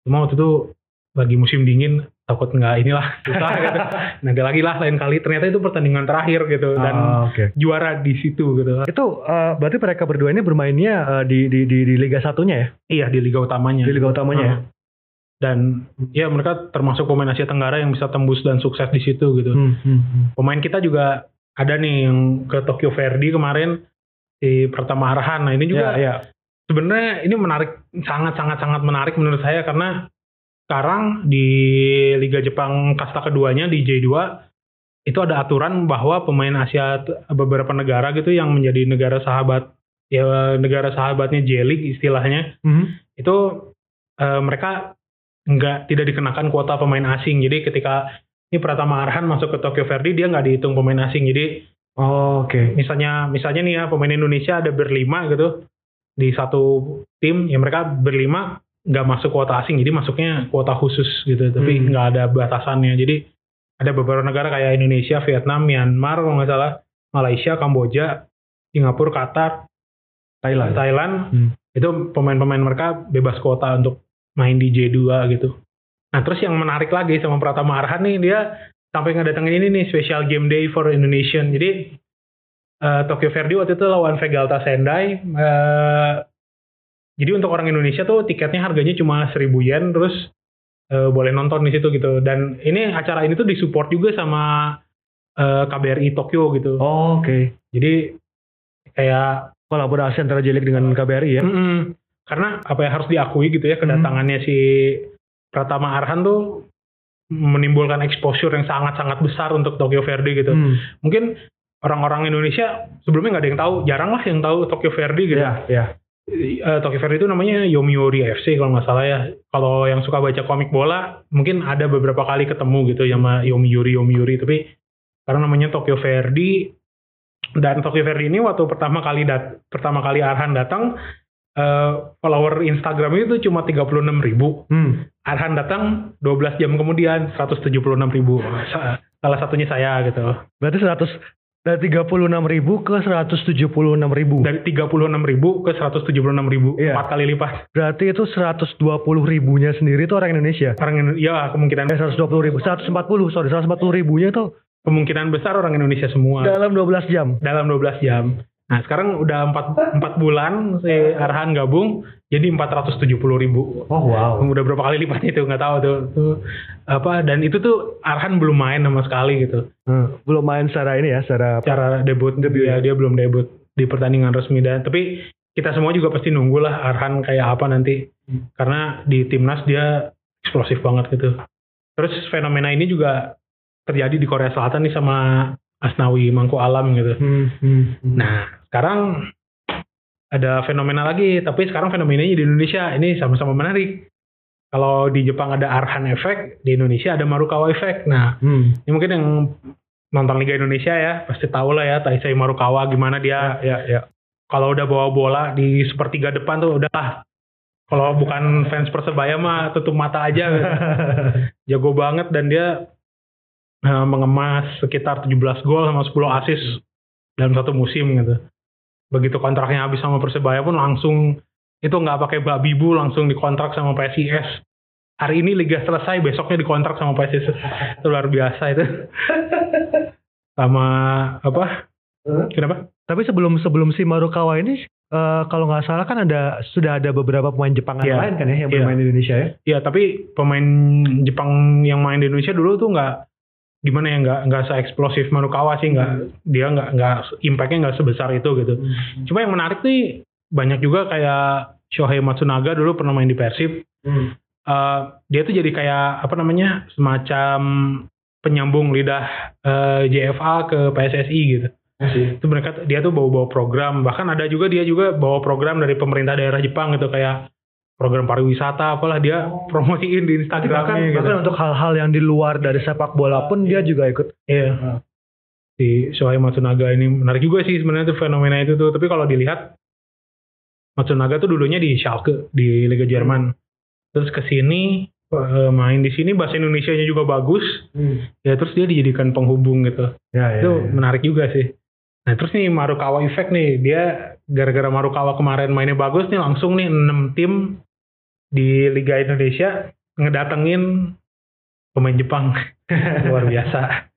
Cuma waktu itu lagi musim dingin takut nggak inilah susah gitu. Nanti lagi lah lain kali ternyata itu pertandingan terakhir gitu dan Ah, oke. juara di situ gitu. Itu eh, berarti mereka berdua ini bermainnya eh, di, di di di Liga Satunya ya? Iya di liga utamanya. Di Liga utamanya ya? Heeh. Dan ya mereka termasuk pemain Asia Tenggara yang bisa tembus dan sukses di situ gitu. Hmm, hmm, hmm. Pemain kita juga ada nih yang ke Tokyo Verde kemarin di Pratama Arhan. Nah ini juga Ya, ya. sebenarnya ini menarik sangat sangat sangat menarik menurut saya karena sekarang di Liga Jepang kasta keduanya di J2 itu ada aturan bahwa pemain Asia beberapa negara gitu yang menjadi negara sahabat ya negara sahabatnya J League istilahnya Hmm. itu eh, mereka nggak tidak dikenakan kuota pemain asing. Jadi ketika ini Pratama Arhan masuk ke Tokyo Verde dia nggak dihitung pemain asing. Jadi Oh, Oke. misalnya misalnya nih ya pemain Indonesia ada berlima gitu di satu tim ya mereka berlima nggak masuk kuota asing jadi masuknya kuota khusus gitu tapi Hmm. nggak ada batasannya jadi ada beberapa negara kayak Indonesia Vietnam Myanmar kalau nggak salah Malaysia Kamboja Singapura Qatar Thailand. Thailand Hmm. itu pemain-pemain mereka bebas kuota untuk main di J2 gitu nah terus yang menarik lagi sama Pratama Arhan nih dia sampai ngedatengin ini nih special game day for Indonesian jadi eh, Tokyo Verde waktu itu lawan Vegalta Sendai eh, jadi untuk orang Indonesia tuh tiketnya harganya cuma 1000 yen terus eh, boleh nonton di situ gitu dan ini acara ini tuh disupport juga sama eh, KBRI Tokyo gitu Oh, Oke. jadi kayak Kolaborasi antara J League dengan KBRI ya? Mm-mm. Karena apa ya harus diakui gitu ya kedatangannya si Pratama Arhan tuh menimbulkan exposure yang sangat-sangat besar untuk Tokyo Verde gitu. Hmm. Mungkin orang-orang Indonesia sebelumnya nggak ada yang tahu, jarang lah yang tahu Tokyo Verde gitu. Ya, ya. Eh, Tokyo Verde itu namanya Yomiuri FC kalau nggak salah ya. Kalau yang suka baca komik bola mungkin ada beberapa kali ketemu gitu ya sama Yomiuri Yomiuri tapi karena namanya Tokyo Verde dan Tokyo Verde ini waktu pertama kali dat pertama kali Arhan datang eh, follower Instagram itu cuma 36 ribu. Hmm. Arhan datang 12 jam kemudian 176 ribu. Sa- Salah satunya saya gitu. Berarti 100 dari 36 ribu ke 176 ribu. Dari 36 ribu ke 176 ribu. Iya. Empat kali lipat. Berarti itu 120 ribunya sendiri itu orang Indonesia. Orang Indo- ya kemungkinan Eh 120 ribu, 140 sorry 140 ribunya itu kemungkinan besar orang Indonesia semua dalam 12 jam. dalam 12 jam. Nah sekarang udah 4, 4 bulan si Arhan gabung jadi 470 ribu. Oh wow. Udah berapa kali lipatnya itu nggak tahu tuh, tuh apa dan itu tuh Arhan belum main sama sekali gitu. Hmm. Belum main secara ini ya, secara Cara debut, Debut dia, ya. dia belum debut di pertandingan resmi dan tapi kita semua juga pasti nunggu lah Arhan kayak apa nanti karena di timnas dia eksplosif banget gitu. Terus fenomena ini juga terjadi di Korea Selatan nih sama Asnawi Mangku Alam gitu. Hmm, hmm, hmm. Nah, sekarang ada fenomena lagi, tapi sekarang fenomenanya di Indonesia ini sama-sama menarik. Kalau di Jepang ada Arhan Effect, di Indonesia ada Marukawa Effect. Nah, Hmm. ini mungkin yang nonton Liga Indonesia ya, pasti tahu lah ya Taisei Marukawa gimana dia ya, ya. kalau udah bawa bola di sepertiga depan tuh udah ah, kalau bukan fans Persebaya mah tutup mata aja. gitu. Jago banget dan dia eh, mengemas sekitar 17 gol sama 10 assist dalam satu musim gitu. Begitu kontraknya habis sama Persebaya pun langsung itu nggak pakai babi bu langsung dikontrak sama PSIS. Hari ini liga selesai, besoknya dikontrak sama PSIS. itu luar biasa itu. sama apa? Kenapa? Tapi sebelum sebelum si Marukawa ini eh, kalau nggak salah kan ada sudah ada beberapa pemain Jepangan Iya. lain kan ya yang Iya. bermain di Indonesia ya. Ya tapi pemain Jepang yang main di Indonesia dulu tuh nggak gimana ya nggak nggak se eksplosif Marukawa sih nggak dia nggak nggak impactnya nggak sebesar itu gitu. Cuma yang menarik nih banyak juga kayak Shohei Matsunaga dulu pernah main di Persib. Hmm. Eh, dia tuh jadi kayak apa namanya semacam penyambung lidah eh, JFA ke PSSI gitu. Itu mereka dia tuh bawa-bawa program bahkan ada juga dia juga bawa program dari pemerintah daerah Jepang gitu kayak program pariwisata apalah dia promosiin di Tapi bahkan, Instagramnya gitu. bahkan untuk hal-hal yang di luar dari sepak bola pun dia juga ikut. Iya. Si Shohei Matsunaga ini menarik juga sih sebenarnya tuh fenomena itu tuh. Tapi kalau dilihat Matsunaga tuh dulunya di Schalke di Liga Jerman. Terus ke sini eh, main di sini bahasa Indonesianya juga bagus. Ya terus dia dijadikan penghubung gitu. Ya, ya, itu ya. menarik juga sih. Nah terus nih Marukawa Effect nih dia gara-gara Marukawa kemarin mainnya bagus nih langsung nih 6 tim di Liga Indonesia ngedatengin pemain Jepang luar biasa.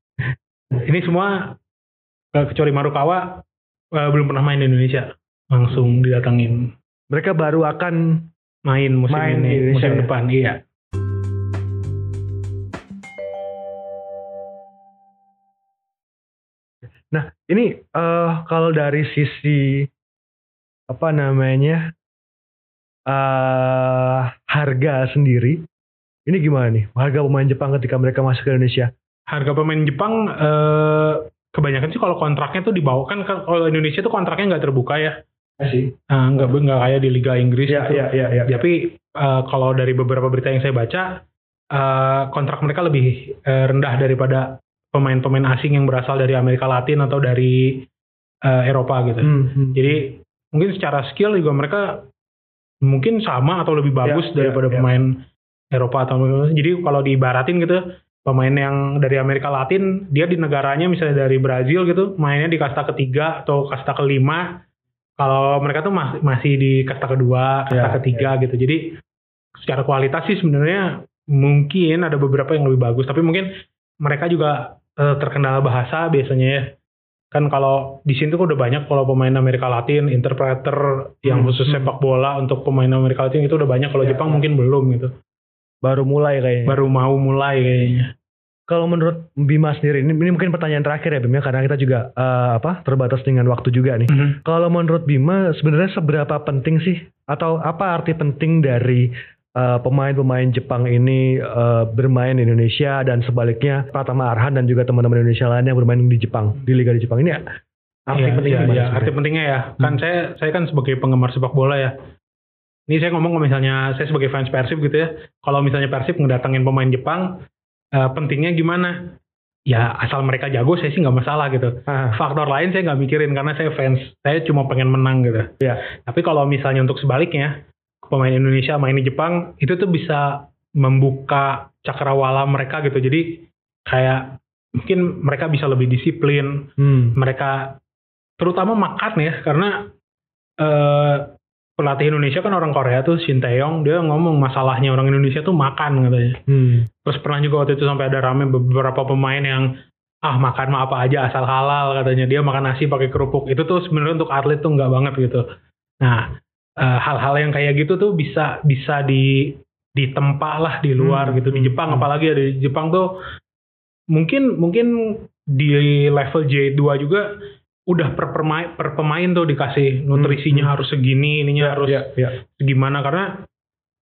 Ini semua eh, kecuali Marukawa eh, belum pernah main di Indonesia langsung didatengin. Mereka baru akan main musim main ini Indonesia musim ya? depan iya. Nah, ini eh kalau dari sisi apa namanya eh harga sendiri, ini gimana nih? Harga pemain Jepang ketika mereka masuk ke Indonesia? Harga pemain Jepang eh, kebanyakan sih kalau kontraknya tuh dibawa kan kalau Indonesia tuh kontraknya nggak terbuka ya. sih. Nah, nggak nggak kayak di Liga Inggris Iya, gitu. iya, iya, iya. Tapi eh, kalau dari beberapa berita yang saya baca, eh, kontrak mereka lebih eh, rendah daripada pemain-pemain asing yang berasal dari Amerika Latin atau dari eh, Eropa gitu. Hmm, hmm. Jadi mungkin secara skill juga mereka mungkin sama atau lebih bagus Ya, ya, daripada ya. pemain Eropa atau jadi kalau diibaratin gitu pemain yang dari Amerika Latin dia di negaranya misalnya dari Brazil gitu mainnya di kasta ketiga atau kasta kelima. Kalau mereka tuh mas- masih di kasta kedua kasta Ya, ketiga gitu. Jadi secara kualitas sih sebenarnya mungkin ada beberapa yang lebih bagus. Tapi mungkin mereka juga eh, terkendala bahasa biasanya ya kan kalau di sini tuh udah banyak kalau pemain Amerika Latin interpreter yang Hmm, khusus hmm. sepak bola untuk pemain Amerika Latin itu udah banyak kalau Ya, Jepang ya. mungkin belum gitu Baru mulai kayaknya. baru mau mulai kayaknya Kalau menurut Bima sendiri, ini, ini mungkin pertanyaan terakhir ya Bima, karena kita juga eh, apa terbatas dengan waktu juga nih. Kalau menurut Bima, sebenarnya seberapa penting sih, atau apa arti penting dari eh, pemain-pemain Jepang ini eh, bermain di Indonesia dan sebaliknya Pratama Arhan dan juga teman-teman Indonesia lainnya bermain di Jepang, di Liga di Jepang ini ya? Arti Iya, pentingnya iya, gimana iya. sebenarnya? arti pentingnya ya kan Hmm. saya saya kan sebagai penggemar sepak bola ya ini saya ngomong kalau misalnya saya sebagai fans Persib gitu ya kalau misalnya Persib ngedatengin pemain Jepang eh, pentingnya gimana ya asal mereka jago saya sih nggak masalah gitu Ah, faktor lain saya nggak mikirin karena saya fans saya cuma pengen menang gitu Iya. tapi kalau misalnya untuk sebaliknya pemain Indonesia main di Jepang itu tuh bisa membuka cakrawala mereka gitu. Jadi kayak mungkin mereka bisa lebih disiplin. Hmm. mereka terutama makan ya karena eh, pelatih Indonesia kan orang Korea tuh Shin Tae-yong dia ngomong masalahnya orang Indonesia tuh makan katanya Hmm. terus pernah juga waktu itu sampai ada rame beberapa pemain yang ah makan mah apa aja asal halal katanya. Dia makan nasi pakai kerupuk. Itu tuh sebenarnya untuk atlet tuh nggak banget gitu. Nah eh, hal-hal yang kayak gitu tuh bisa bisa di ditempa lah di luar Hmm, gitu di hmm, Jepang hmm. apalagi ya di Jepang tuh mungkin mungkin di level J2 juga udah per pemain per pemain tuh dikasih nutrisinya hmm. harus segini ininya harus Ya, ya. gimana karena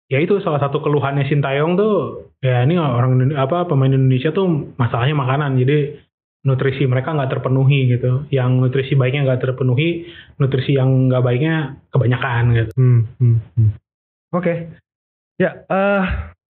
ya itu salah satu keluhannya Sintayong tuh ya ini orang apa pemain Indonesia tuh masalahnya makanan jadi nutrisi mereka nggak terpenuhi gitu yang nutrisi baiknya nggak terpenuhi nutrisi yang nggak baiknya kebanyakan gitu Hmm, hmm, hmm. Oke. Ya, eh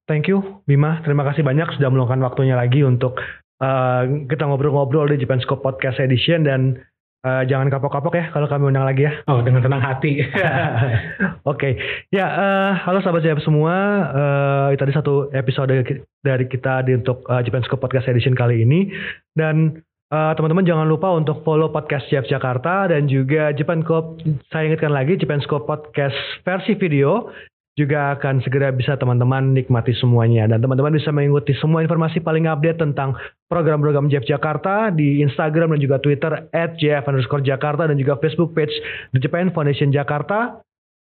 thank you Bima. Terima kasih banyak sudah meluangkan waktunya lagi untuk eh, kita ngobrol-ngobrol di Japan Scope Podcast Edition dan eh, jangan kapok-kapok ya kalau kami undang lagi ya. oh dengan senang hati Oke, ya eh, halo sahabat JF semua. Eh, tadi satu episode dari kita di untuk eh, Japan Scope Podcast Edition kali ini dan eh, teman-teman jangan lupa untuk follow podcast JF Jakarta dan juga Japan Scope. Saya ingatkan lagi Japan Scope Podcast versi video juga akan segera bisa teman-teman nikmati semuanya dan teman-teman bisa mengikuti semua informasi paling update tentang program-program JF Jakarta di Instagram dan juga Twitter at dan juga Facebook page The Japan Foundation Jakarta.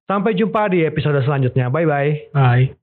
Sampai jumpa di episode selanjutnya. Bye-bye. Bye.